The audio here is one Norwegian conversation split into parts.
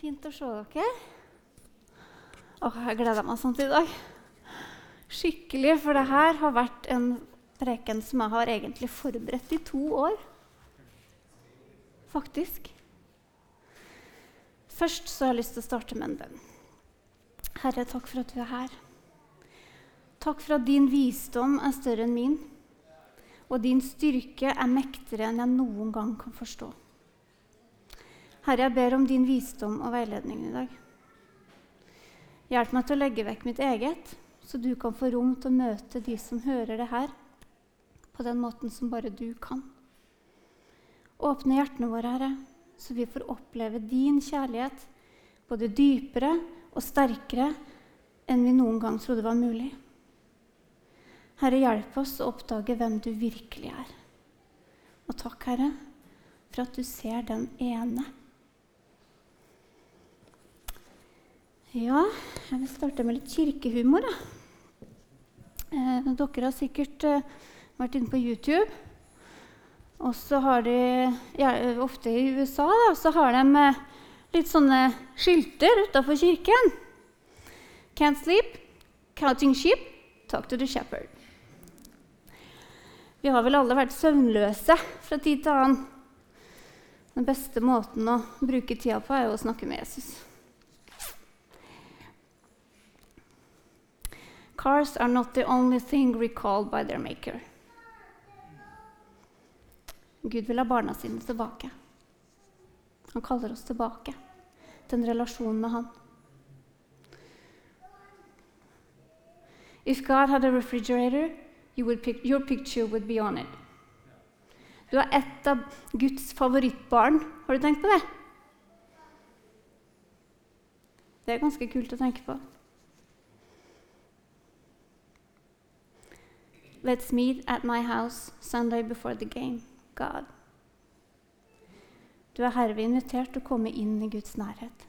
fint å se dere. Åh, jeg gleder meg sånn til i dag. Skikkelig, for det her har vært en preken som jeg har egentlig forberedt i to år. Faktisk. Først så har jeg lyst til å starte med en bønn. Herre, takk for at du er her. Takk for at din visdom er større enn min, og din styrke er mektigere enn jeg noen gang kan forstå. Herre, jeg ber om din visdom og veiledning i dag. Hjelp meg til å legge vekk mitt eget, så du kan få rom til å møte de som hører det her, på den måten som bare du kan. Åpne hjertene våre, Herre, så vi får oppleve din kjærlighet både dypere og sterkere enn vi noen gang trodde var mulig. Herre, hjelp oss å oppdage hvem du virkelig er. Og takk, Herre, for at du ser den ene. Ja, jeg vil starte med litt kirkehumor. Da. Eh, dere har sikkert eh, vært inne på YouTube. Og så har de ja, Ofte i USA da, så har de eh, litt sånne skilter utafor kirken. Can't sleep, counting sheep, talk to the shepherd. Vi har vel alle vært søvnløse fra tid til annen. Den beste måten å bruke tida på er jo å snakke med Jesus. Cars are not the only thing recalled by their maker. Gud vil ha barna sine tilbake. Han kaller oss tilbake til en relasjon med Han. If God had a refrigerator, you pick, your picture would be on it. Du er et av Guds favorittbarn. Har du tenkt på det? Det er ganske kult å tenke på. Let's meet at my house Sunday before the game. God. Du er herved invitert til å komme inn i Guds nærhet.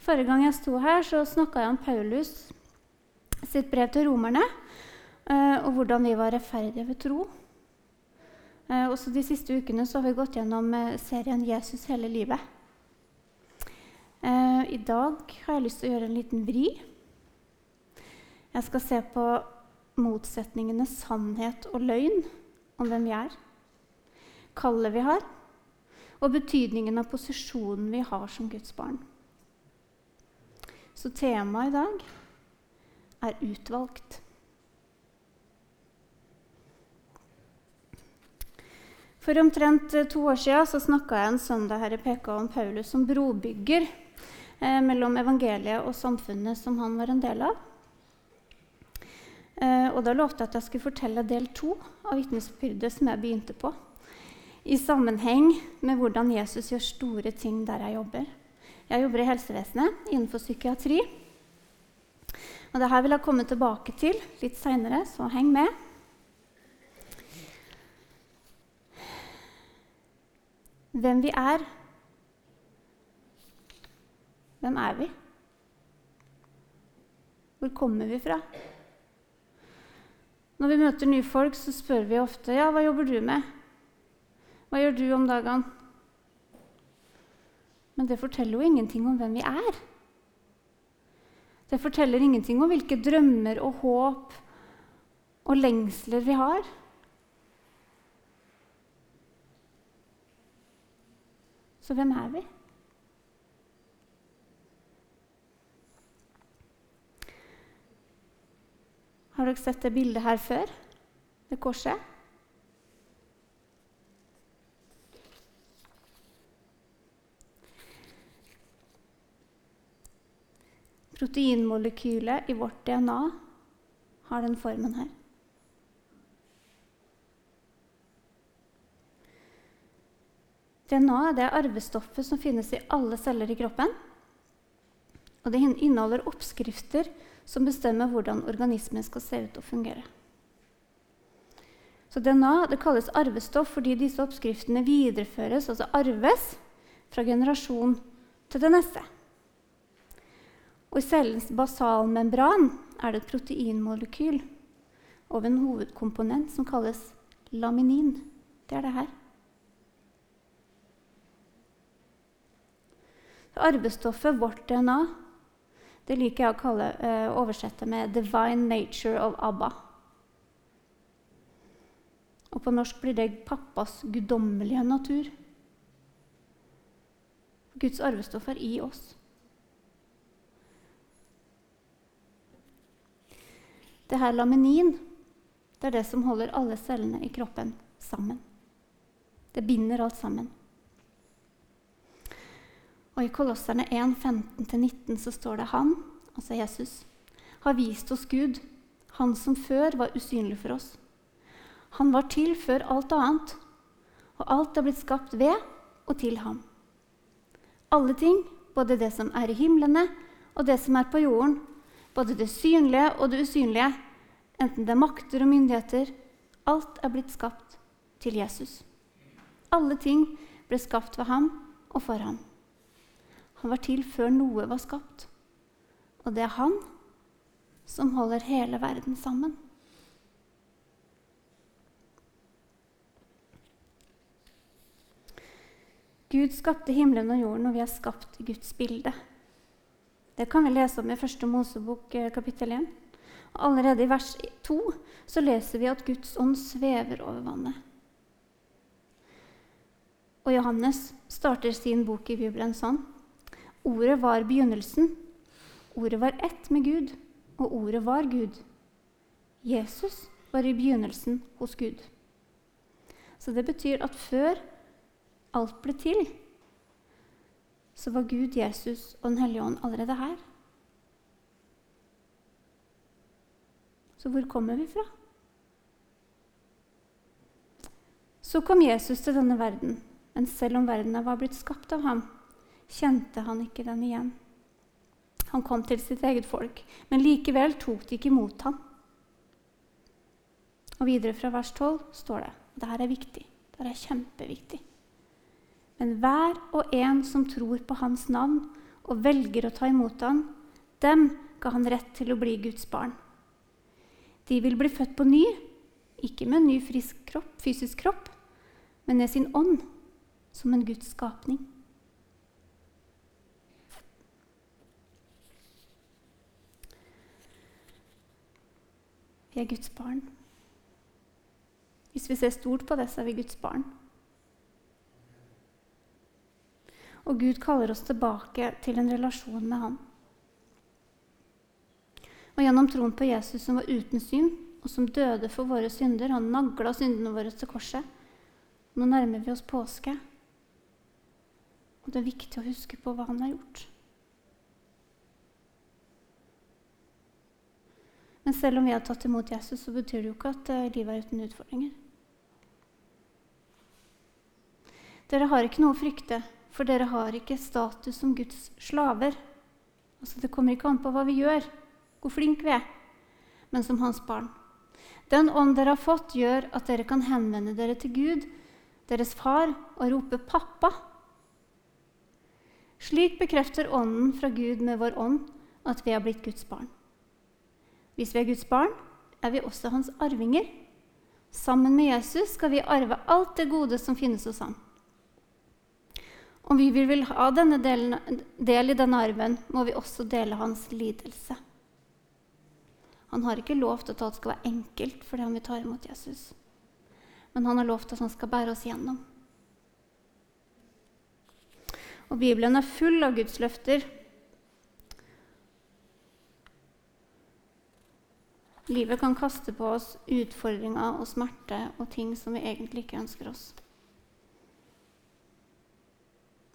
Forrige gang jeg sto her, så snakka jeg om Paulus sitt brev til romerne eh, og hvordan vi var rettferdige ved tro. Eh, også de siste ukene så har vi gått gjennom eh, serien 'Jesus hele livet'. I dag har jeg lyst til å gjøre en liten vri. Jeg skal se på motsetningene sannhet og løgn om hvem vi er, kallet vi har, og betydningen av posisjonen vi har som Guds barn. Så temaet i dag er utvalgt. For omtrent to år siden snakka jeg en søndag her i PK om Paulus som brobygger eh, mellom evangeliet og samfunnet som han var en del av. Eh, og da lovte jeg at jeg skulle fortelle del to av vitnesbyrdet som jeg begynte på. I sammenheng med hvordan Jesus gjør store ting der jeg jobber. Jeg jobber i helsevesenet innenfor psykiatri. Og Dette vil jeg komme tilbake til litt seinere, så heng med. Hvem vi er. Hvem er vi? Hvor kommer vi fra? Når vi møter nye folk, så spør vi ofte ja, hva jobber du med. Hva gjør du om dagene? Men det forteller jo ingenting om hvem vi er. Det forteller ingenting om hvilke drømmer og håp og lengsler vi har. Så hvem er vi? Har dere sett det bildet her før? Det korset? Proteinmolekylet i vårt DNA har den formen her. DNA er det arvestoffet som finnes i alle celler i kroppen. Og det inneholder oppskrifter som bestemmer hvordan organismen skal se ut og fungere. Så DNA det kalles arvestoff fordi disse oppskriftene videreføres, altså arves, fra generasjon til det neste. Og I cellens basalmembran er det et proteinmolekyl over en hovedkomponent som kalles laminin. Det er det her. Arvestoffet, vårt DNA, det liker jeg å kalle, uh, oversette med 'divine nature of Abba'. Og på norsk blir det pappas guddommelige natur. Guds arvestoff er i oss. Det her laminin det er det som holder alle cellene i kroppen sammen. Det binder alt sammen. Og I Kolosserne 1, 15-19 så står det han, altså Jesus, har vist oss Gud, han som før var usynlig for oss. Han var til før alt annet, og alt er blitt skapt ved og til ham. Alle ting, både det som er i himlene og det som er på jorden, både det synlige og det usynlige, enten det er makter og myndigheter, alt er blitt skapt til Jesus. Alle ting ble skapt ved ham og for ham. Han var til før noe var skapt. Og det er han som holder hele verden sammen. Gud skapte himmelen og jorden, og vi er skapt i Guds bilde. Det kan vi lese om i første Mosebok eh, kapittel 1. Og allerede i vers 2 så leser vi at Guds ånd svever over vannet. Og Johannes starter sin bok i Bibelen sånn. Ordet var begynnelsen. Ordet var ett med Gud, og ordet var Gud. Jesus var i begynnelsen hos Gud. Så det betyr at før alt ble til, så var Gud, Jesus og Den hellige ånd allerede her. Så hvor kommer vi fra? Så kom Jesus til denne verden, men selv om verden var blitt skapt av ham, kjente han ikke den igjen. Han kom til sitt eget folk, men likevel tok de ikke imot ham. Og Videre fra vers 12 står det og Dette er viktig. Dette er kjempeviktig. Men hver og en som tror på hans navn og velger å ta imot ham, dem ga han rett til å bli Guds barn. De vil bli født på ny, ikke med en ny frisk kropp, fysisk kropp, men med sin ånd, som en Guds skapning. Vi er Guds barn. Hvis vi ser stort på det, så er vi Guds barn. Og Gud kaller oss tilbake til en relasjon med Han. Og gjennom troen på Jesus som var uten syn, og som døde for våre synder Han nagla syndene våre til korset. Nå nærmer vi oss påske. Og det er viktig å huske på hva han har gjort. Men selv om vi har tatt imot Jesus, så betyr det jo ikke at eh, livet er uten utfordringer. Dere har ikke noe å frykte for dere har ikke status som Guds slaver. Altså, det kommer ikke an på hva vi gjør, hvor flinke vi er, men som hans barn. Den ånd dere har fått, gjør at dere kan henvende dere til Gud, deres far, og rope 'pappa'. Slik bekrefter Ånden fra Gud med vår ånd at vi har blitt Guds barn. Hvis vi er Guds barn, er vi også hans arvinger. Sammen med Jesus skal vi arve alt det gode som finnes hos ham. Om vi vil ha denne delen, del i denne arven, må vi også dele hans lidelse. Han har ikke lovt at alt skal være enkelt fordi han vil ta imot Jesus. Men han har lovt at han skal bære oss gjennom. Og Bibelen er full av Guds løfter. Livet kan kaste på oss utfordringer og smerte og ting som vi egentlig ikke ønsker oss.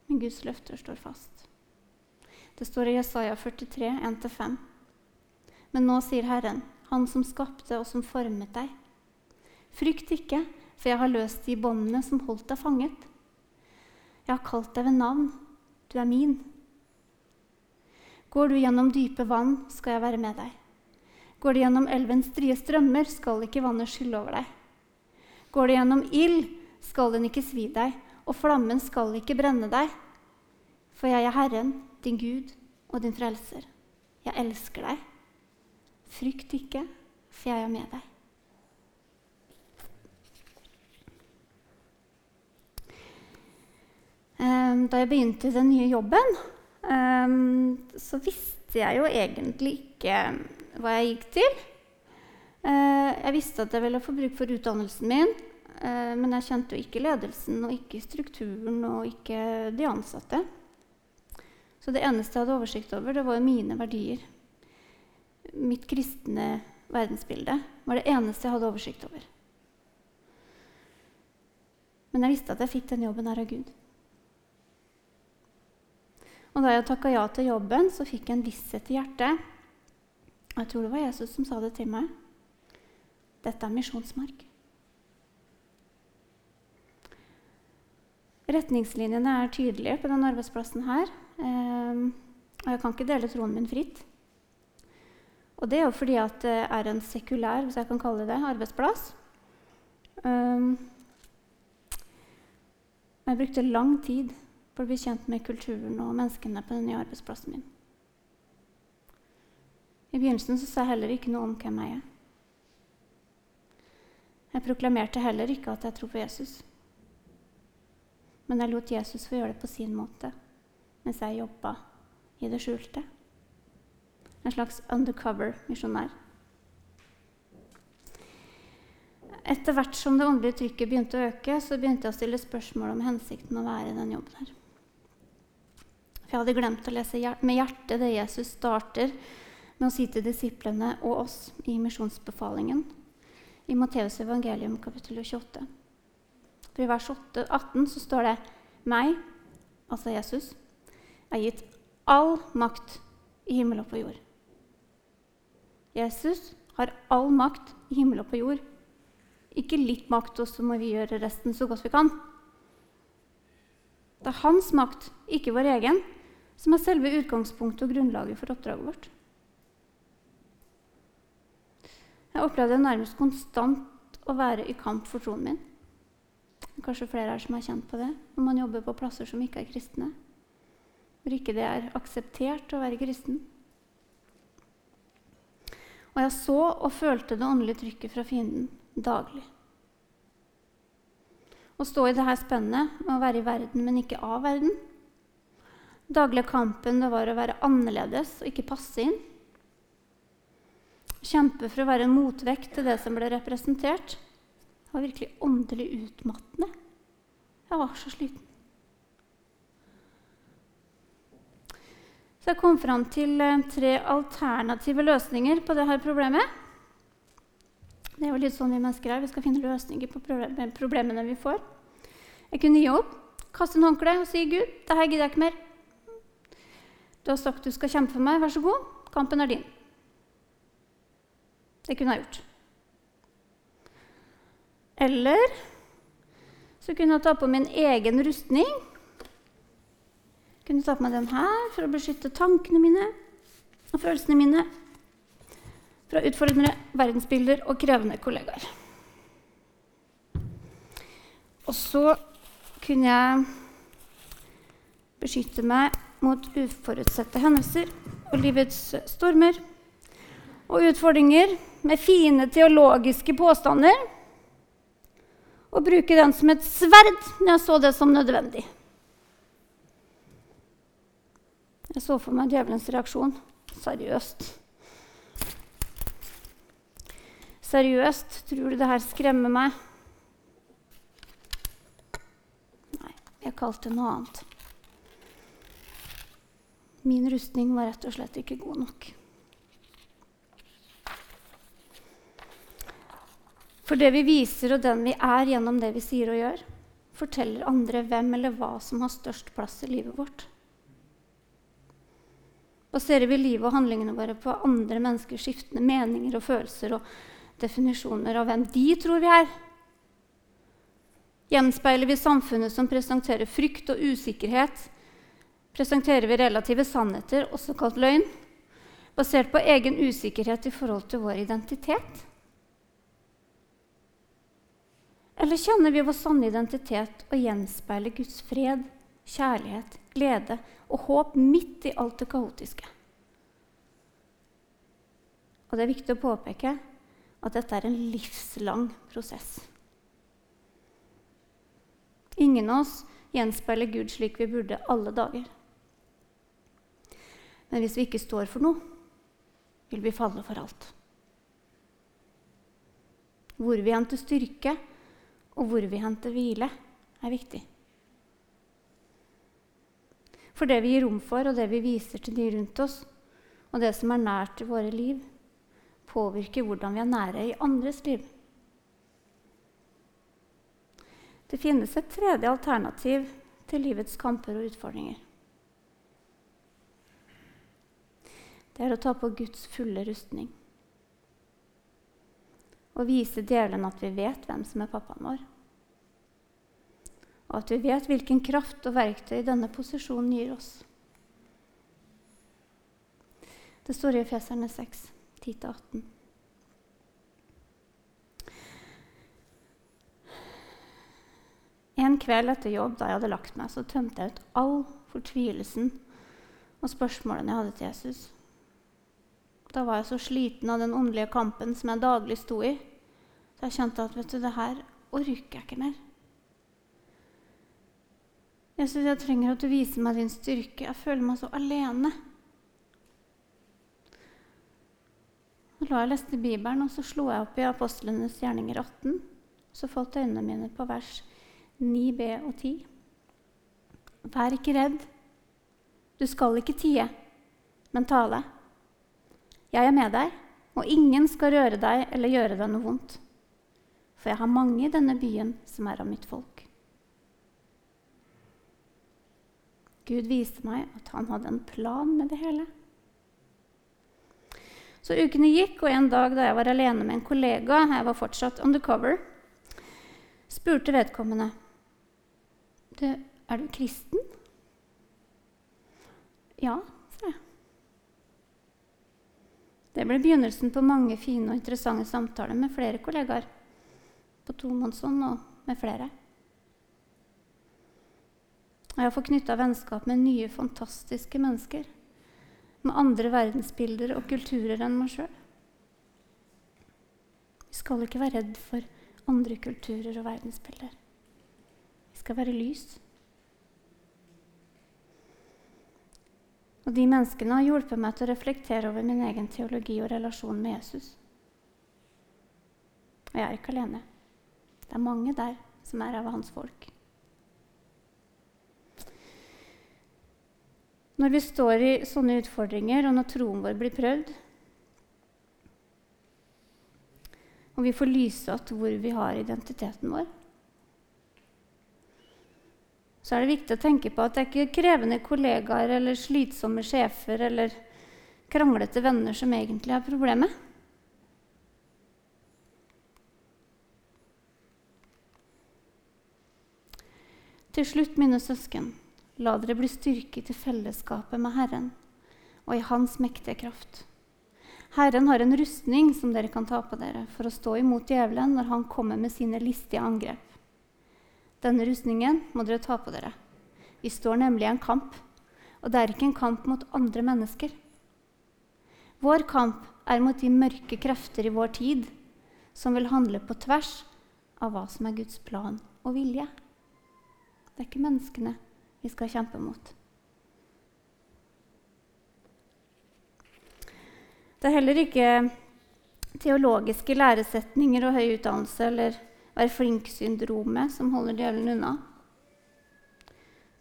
Men Guds løfter står fast. Det står i Jesaja 43, 1-5. Men nå sier Herren, Han som skapte og som formet deg. Frykt ikke, for jeg har løst de båndene som holdt deg fanget. Jeg har kalt deg ved navn. Du er min. Går du gjennom dype vann, skal jeg være med deg. Går du gjennom elvens strie strømmer, skal ikke vannet skylle over deg. Går du gjennom ild, skal den ikke svi deg, og flammen skal ikke brenne deg. For jeg er Herren, din Gud og din frelser. Jeg elsker deg. Frykt ikke, for jeg er med deg. Ehm, da jeg begynte den nye jobben, um, så visste jeg jo egentlig ikke hva jeg gikk til. Uh, jeg visste at jeg ville få bruk for utdannelsen min, uh, men jeg kjente jo ikke ledelsen og ikke strukturen og ikke de ansatte. Så det eneste jeg hadde oversikt over, det var mine verdier. Mitt kristne verdensbilde var det eneste jeg hadde oversikt over. Men jeg visste at jeg fikk den jobben her av Gud. Og da jeg takka ja til jobben, så fikk jeg en visshet i hjertet. Jeg tror det var Jesus som sa det til meg. Dette er misjonsmark. Retningslinjene er tydelige på denne arbeidsplassen her. Ehm, og jeg kan ikke dele troen min fritt. Og det er jo fordi at det er en sekulær hvis jeg kan kalle det, arbeidsplass. Um, jeg brukte lang tid på å bli kjent med kulturen og menneskene på den nye arbeidsplassen min. I begynnelsen så sa jeg heller ikke noe om hvem jeg er. Jeg proklamerte heller ikke at jeg tror på Jesus. Men jeg lot Jesus få gjøre det på sin måte mens jeg jobba i det skjulte. En slags undercover misjonær. Etter hvert som det åndelige trykket begynte å øke, så begynte jeg å stille spørsmål om hensikten med å være i den jobben her. For jeg hadde glemt å lese med hjertet det Jesus starter med å si til disiplene og oss i misjonsbefalingen i Matteus evangelium kapittel 28. For I vers 8, 18 så står det meg, altså Jesus, er gitt all makt i himmel og på jord. Jesus har all makt i himmel og på jord. Ikke litt makt, og så må vi gjøre resten så godt vi kan. Det er hans makt, ikke vår egen, som er selve utgangspunktet og grunnlaget for oppdraget vårt. Jeg opplevde nærmest konstant å være i kamp for troen min. Kanskje flere her som har kjent på det når man jobber på plasser som ikke er kristne. Hvor ikke det er akseptert å være kristen. Og jeg så og følte det åndelige trykket fra fienden daglig. Å stå i dette spennet med å være i verden, men ikke av verden, daglige kampen det var å være annerledes og ikke passe inn. Kjempe for å være en motvekt til det som ble representert. Det var virkelig åndelig utmattende. Jeg var så sliten. Så jeg kom fram til eh, tre alternative løsninger på dette problemet. Det er jo litt sånn vi mennesker er. Vi skal finne løsninger på problemene vi får. Jeg kunne gi opp, kaste en håndkle og si, 'Gud, dette gidder jeg ikke mer.' Du har sagt du skal kjempe for meg. Vær så god. Kampen er din. Det kunne jeg gjort. Eller så kunne jeg ta på min egen rustning. Jeg kunne ta på meg den her for å beskytte tankene mine og følelsene mine fra utfordrende verdensbilder og krevende kollegaer. Og så kunne jeg beskytte meg mot uforutsette hendelser og livets stormer og utfordringer med fine teologiske påstander og bruke den som et sverd når jeg så det som nødvendig. Jeg så for meg djevelens reaksjon. Seriøst. Seriøst, tror du det her skremmer meg? Nei, jeg kalte det noe annet. Min rustning var rett og slett ikke god nok. For det vi viser, og den vi er gjennom det vi sier og gjør, forteller andre hvem eller hva som har størst plass i livet vårt. Baserer vi livet og handlingene våre på andre menneskers skiftende meninger og følelser og definisjoner av hvem de tror vi er? Gjenspeiler vi samfunnet som presenterer frykt og usikkerhet presenterer vi relative sannheter, også kalt løgn, basert på egen usikkerhet i forhold til vår identitet? Eller kjenner vi vår sanne identitet og gjenspeiler Guds fred, kjærlighet, glede og håp midt i alt det kaotiske? Og det er viktig å påpeke at dette er en livslang prosess. Ingen av oss gjenspeiler Gud slik vi burde alle dager. Men hvis vi ikke står for noe, vil vi falle for alt. Hvor vi henter styrke, og hvor vi henter hvile, er viktig. For det vi gir rom for, og det vi viser til de rundt oss, og det som er nært i våre liv, påvirker hvordan vi er nære i andres liv. Det finnes et tredje alternativ til livets kamper og utfordringer. Det er å ta på Guds fulle rustning og vise djevelen at vi vet hvem som er pappaen vår. Og at vi vet hvilken kraft og verktøy denne posisjonen gir oss. Det står i Efeserne 6, 10-18. En kveld etter jobb da jeg hadde lagt meg, så tømte jeg ut all fortvilelsen og spørsmålene jeg hadde til Jesus. Da var jeg så sliten av den åndelige kampen som jeg daglig sto i, så jeg kjente at vet du, det her orker jeg ikke mer. Jesus, jeg trenger at du viser meg din styrke. Jeg føler meg så alene. Så la jeg leste Bibelen, og så slo jeg opp i Apostlenes gjerninger 18. Så falt øynene mine på vers 9b og 10. Vær ikke redd. Du skal ikke tie, men tale. Jeg er med deg, og ingen skal røre deg eller gjøre deg noe vondt. For jeg har mange i denne byen som er av mitt folk. Gud viste meg at han hadde en plan med det hele. Så ukene gikk, og en dag da jeg var alene med en kollega, jeg var fortsatt undercover, spurte vedkommende du, er du kristen? Ja. Det ble begynnelsen på mange fine og interessante samtaler med flere kollegaer. På tomannshånd og med flere. Og jeg har fått knytta vennskap med nye, fantastiske mennesker. Med andre verdensbilder og kulturer enn meg sjøl. Vi skal ikke være redd for andre kulturer og verdensbilder Vi skal være lys. Og de menneskene har hjulpet meg til å reflektere over min egen teologi og relasjon med Jesus. Og jeg er ikke alene. Det er mange der som er av hans folk. Når vi står i sånne utfordringer, og når troen vår blir prøvd, og vi får lyse igjen hvor vi har identiteten vår, så er det viktig å tenke på at det er ikke krevende kollegaer eller slitsomme sjefer eller kranglete venner som egentlig er problemet. Til slutt, mine søsken, la dere bli styrket i fellesskapet med Herren og i Hans mektige kraft. Herren har en rustning som dere kan ta på dere for å stå imot djevelen når han kommer med sine listige angrep. Denne rustningen må dere ta på dere. Vi står nemlig i en kamp, og det er ikke en kamp mot andre mennesker. Vår kamp er mot de mørke krefter i vår tid som vil handle på tvers av hva som er Guds plan og vilje. Det er ikke menneskene vi skal kjempe mot. Det er heller ikke teologiske læresetninger og høy utdannelse eller være flink-syndromet som holder djevelen unna.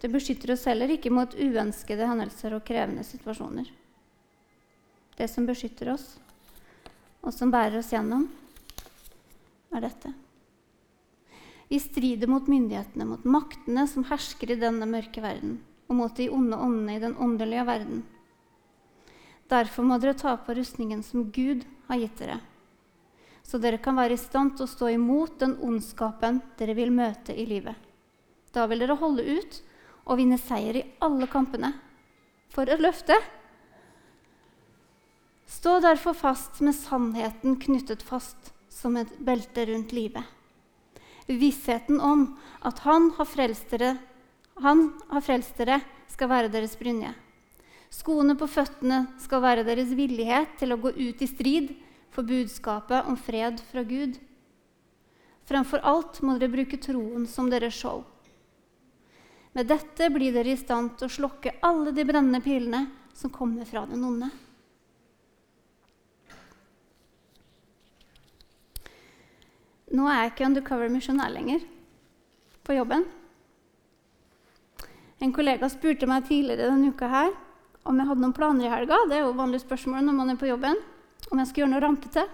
Det beskytter oss heller ikke mot uønskede hendelser og krevende situasjoner. Det som beskytter oss, og som bærer oss gjennom, er dette. Vi strider mot myndighetene, mot maktene som hersker i denne mørke verden, og mot de onde åndene i den åndelige verden. Derfor må dere ta på rustningen som Gud har gitt dere så dere kan være i stand til å stå imot den ondskapen dere vil møte i livet. Da vil dere holde ut og vinne seier i alle kampene. For et løfte! Stå derfor fast med sannheten knyttet fast som et belte rundt livet. Vissheten om at Han har frelst dere, han har frelst dere skal være deres brynje. Skoene på føttene skal være deres villighet til å gå ut i strid for budskapet om fred fra Gud. Fremfor alt må dere bruke troen som deres skjold. Med dette blir dere i stand til å slokke alle de brennende pilene som kommer fra den onde. Nå er jeg ikke undercover misjonær lenger på jobben. En kollega spurte meg tidligere denne uka her om jeg hadde noen planer i helga. Det er jo vanlig spørsmål når man er på jobben. Om jeg skulle gjøre noe rampete.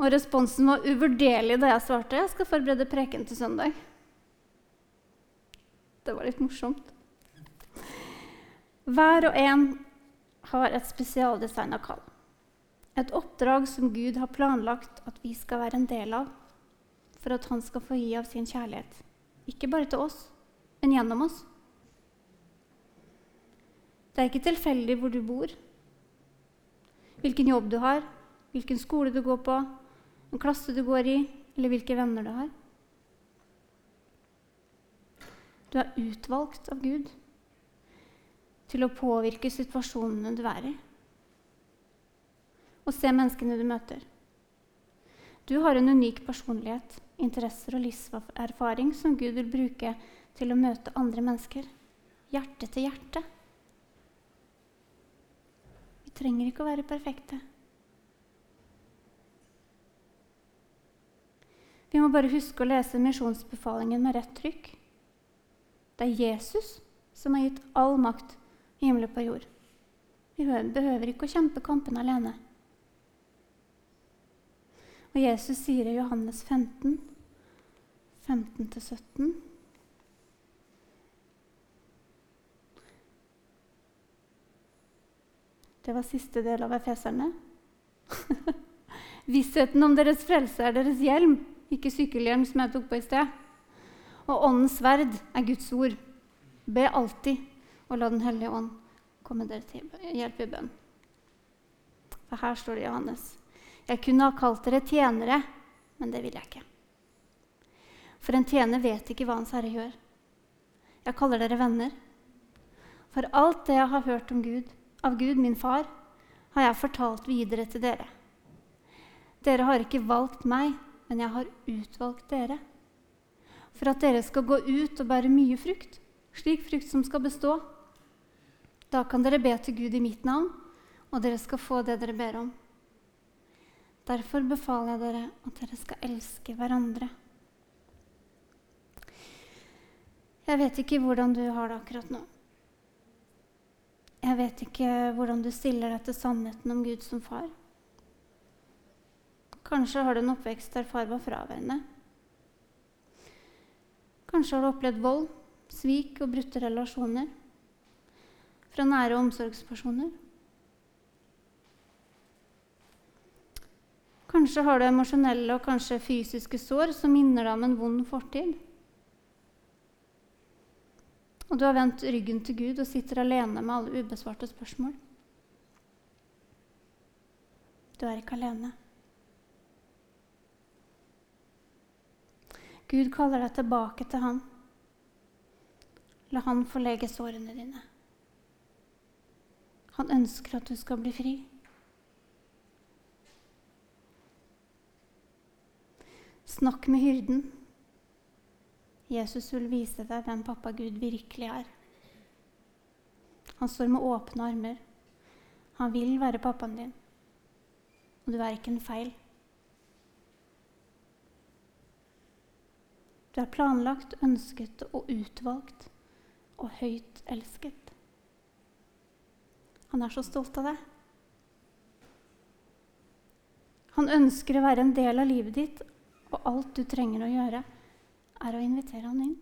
Og responsen var uvurderlig da jeg svarte jeg skal forberede preken til søndag. Det var litt morsomt. Hver og en har et spesialdesigna kall. Et oppdrag som Gud har planlagt at vi skal være en del av for at han skal få gi av sin kjærlighet. Ikke bare til oss, men gjennom oss. Det er ikke tilfeldig hvor du bor, hvilken jobb du har, hvilken skole du går på, en klasse du går i, eller hvilke venner du har. Du er utvalgt av Gud til å påvirke situasjonene du er i, og se menneskene du møter. Du har en unik personlighet, interesser og livserfaring som Gud vil bruke til å møte andre mennesker. Hjerte til hjerte. Vi trenger ikke å være perfekte. Vi må bare huske å lese misjonsbefalingen med rett trykk. Det er Jesus som har gitt all makt i himmelen på jord. Vi behøver ikke å kjempe kampen alene. Og Jesus sier i Johannes 15, 15-17 Det var siste del av Efeserne. Vissheten om deres frelse er deres hjelm, ikke sykkelhjelm, som jeg tok på i sted. Og åndens sverd er Guds ord. Be alltid, og la Den hellige ånd komme dere til hjelp i bønn. For her står det Johannes. Jeg kunne ha kalt dere tjenere, men det vil jeg ikke. For en tjener vet ikke hva Hans Herre gjør. Jeg kaller dere venner. For alt det jeg har hørt om Gud, av Gud, min far, har jeg fortalt videre til dere. Dere har ikke valgt meg, men jeg har utvalgt dere. For at dere skal gå ut og bære mye frukt, slik frukt som skal bestå. Da kan dere be til Gud i mitt navn, og dere skal få det dere ber om. Derfor befaler jeg dere at dere skal elske hverandre. Jeg vet ikke hvordan du har det akkurat nå. Jeg vet ikke hvordan du stiller deg til sannheten om Gud som far. Kanskje har du en oppvekst der far var fraværende. Kanskje har du opplevd vold, svik og brutte relasjoner fra nære omsorgspersoner. Kanskje har du emosjonelle og kanskje fysiske sår som minner deg om en vond fortid. Og du har vendt ryggen til Gud og sitter alene med alle ubesvarte spørsmål. Du er ikke alene. Gud kaller deg tilbake til Han. La Han få lege sårene dine. Han ønsker at du skal bli fri. Snakk med hyrden. Jesus vil vise deg hvem pappa Gud virkelig er. Han står med åpne armer. Han vil være pappaen din. Og du er ikke en feil. Du er planlagt, ønsket og utvalgt og høyt elsket. Han er så stolt av deg. Han ønsker å være en del av livet ditt, og alt du trenger å gjøre, er å invitere han inn.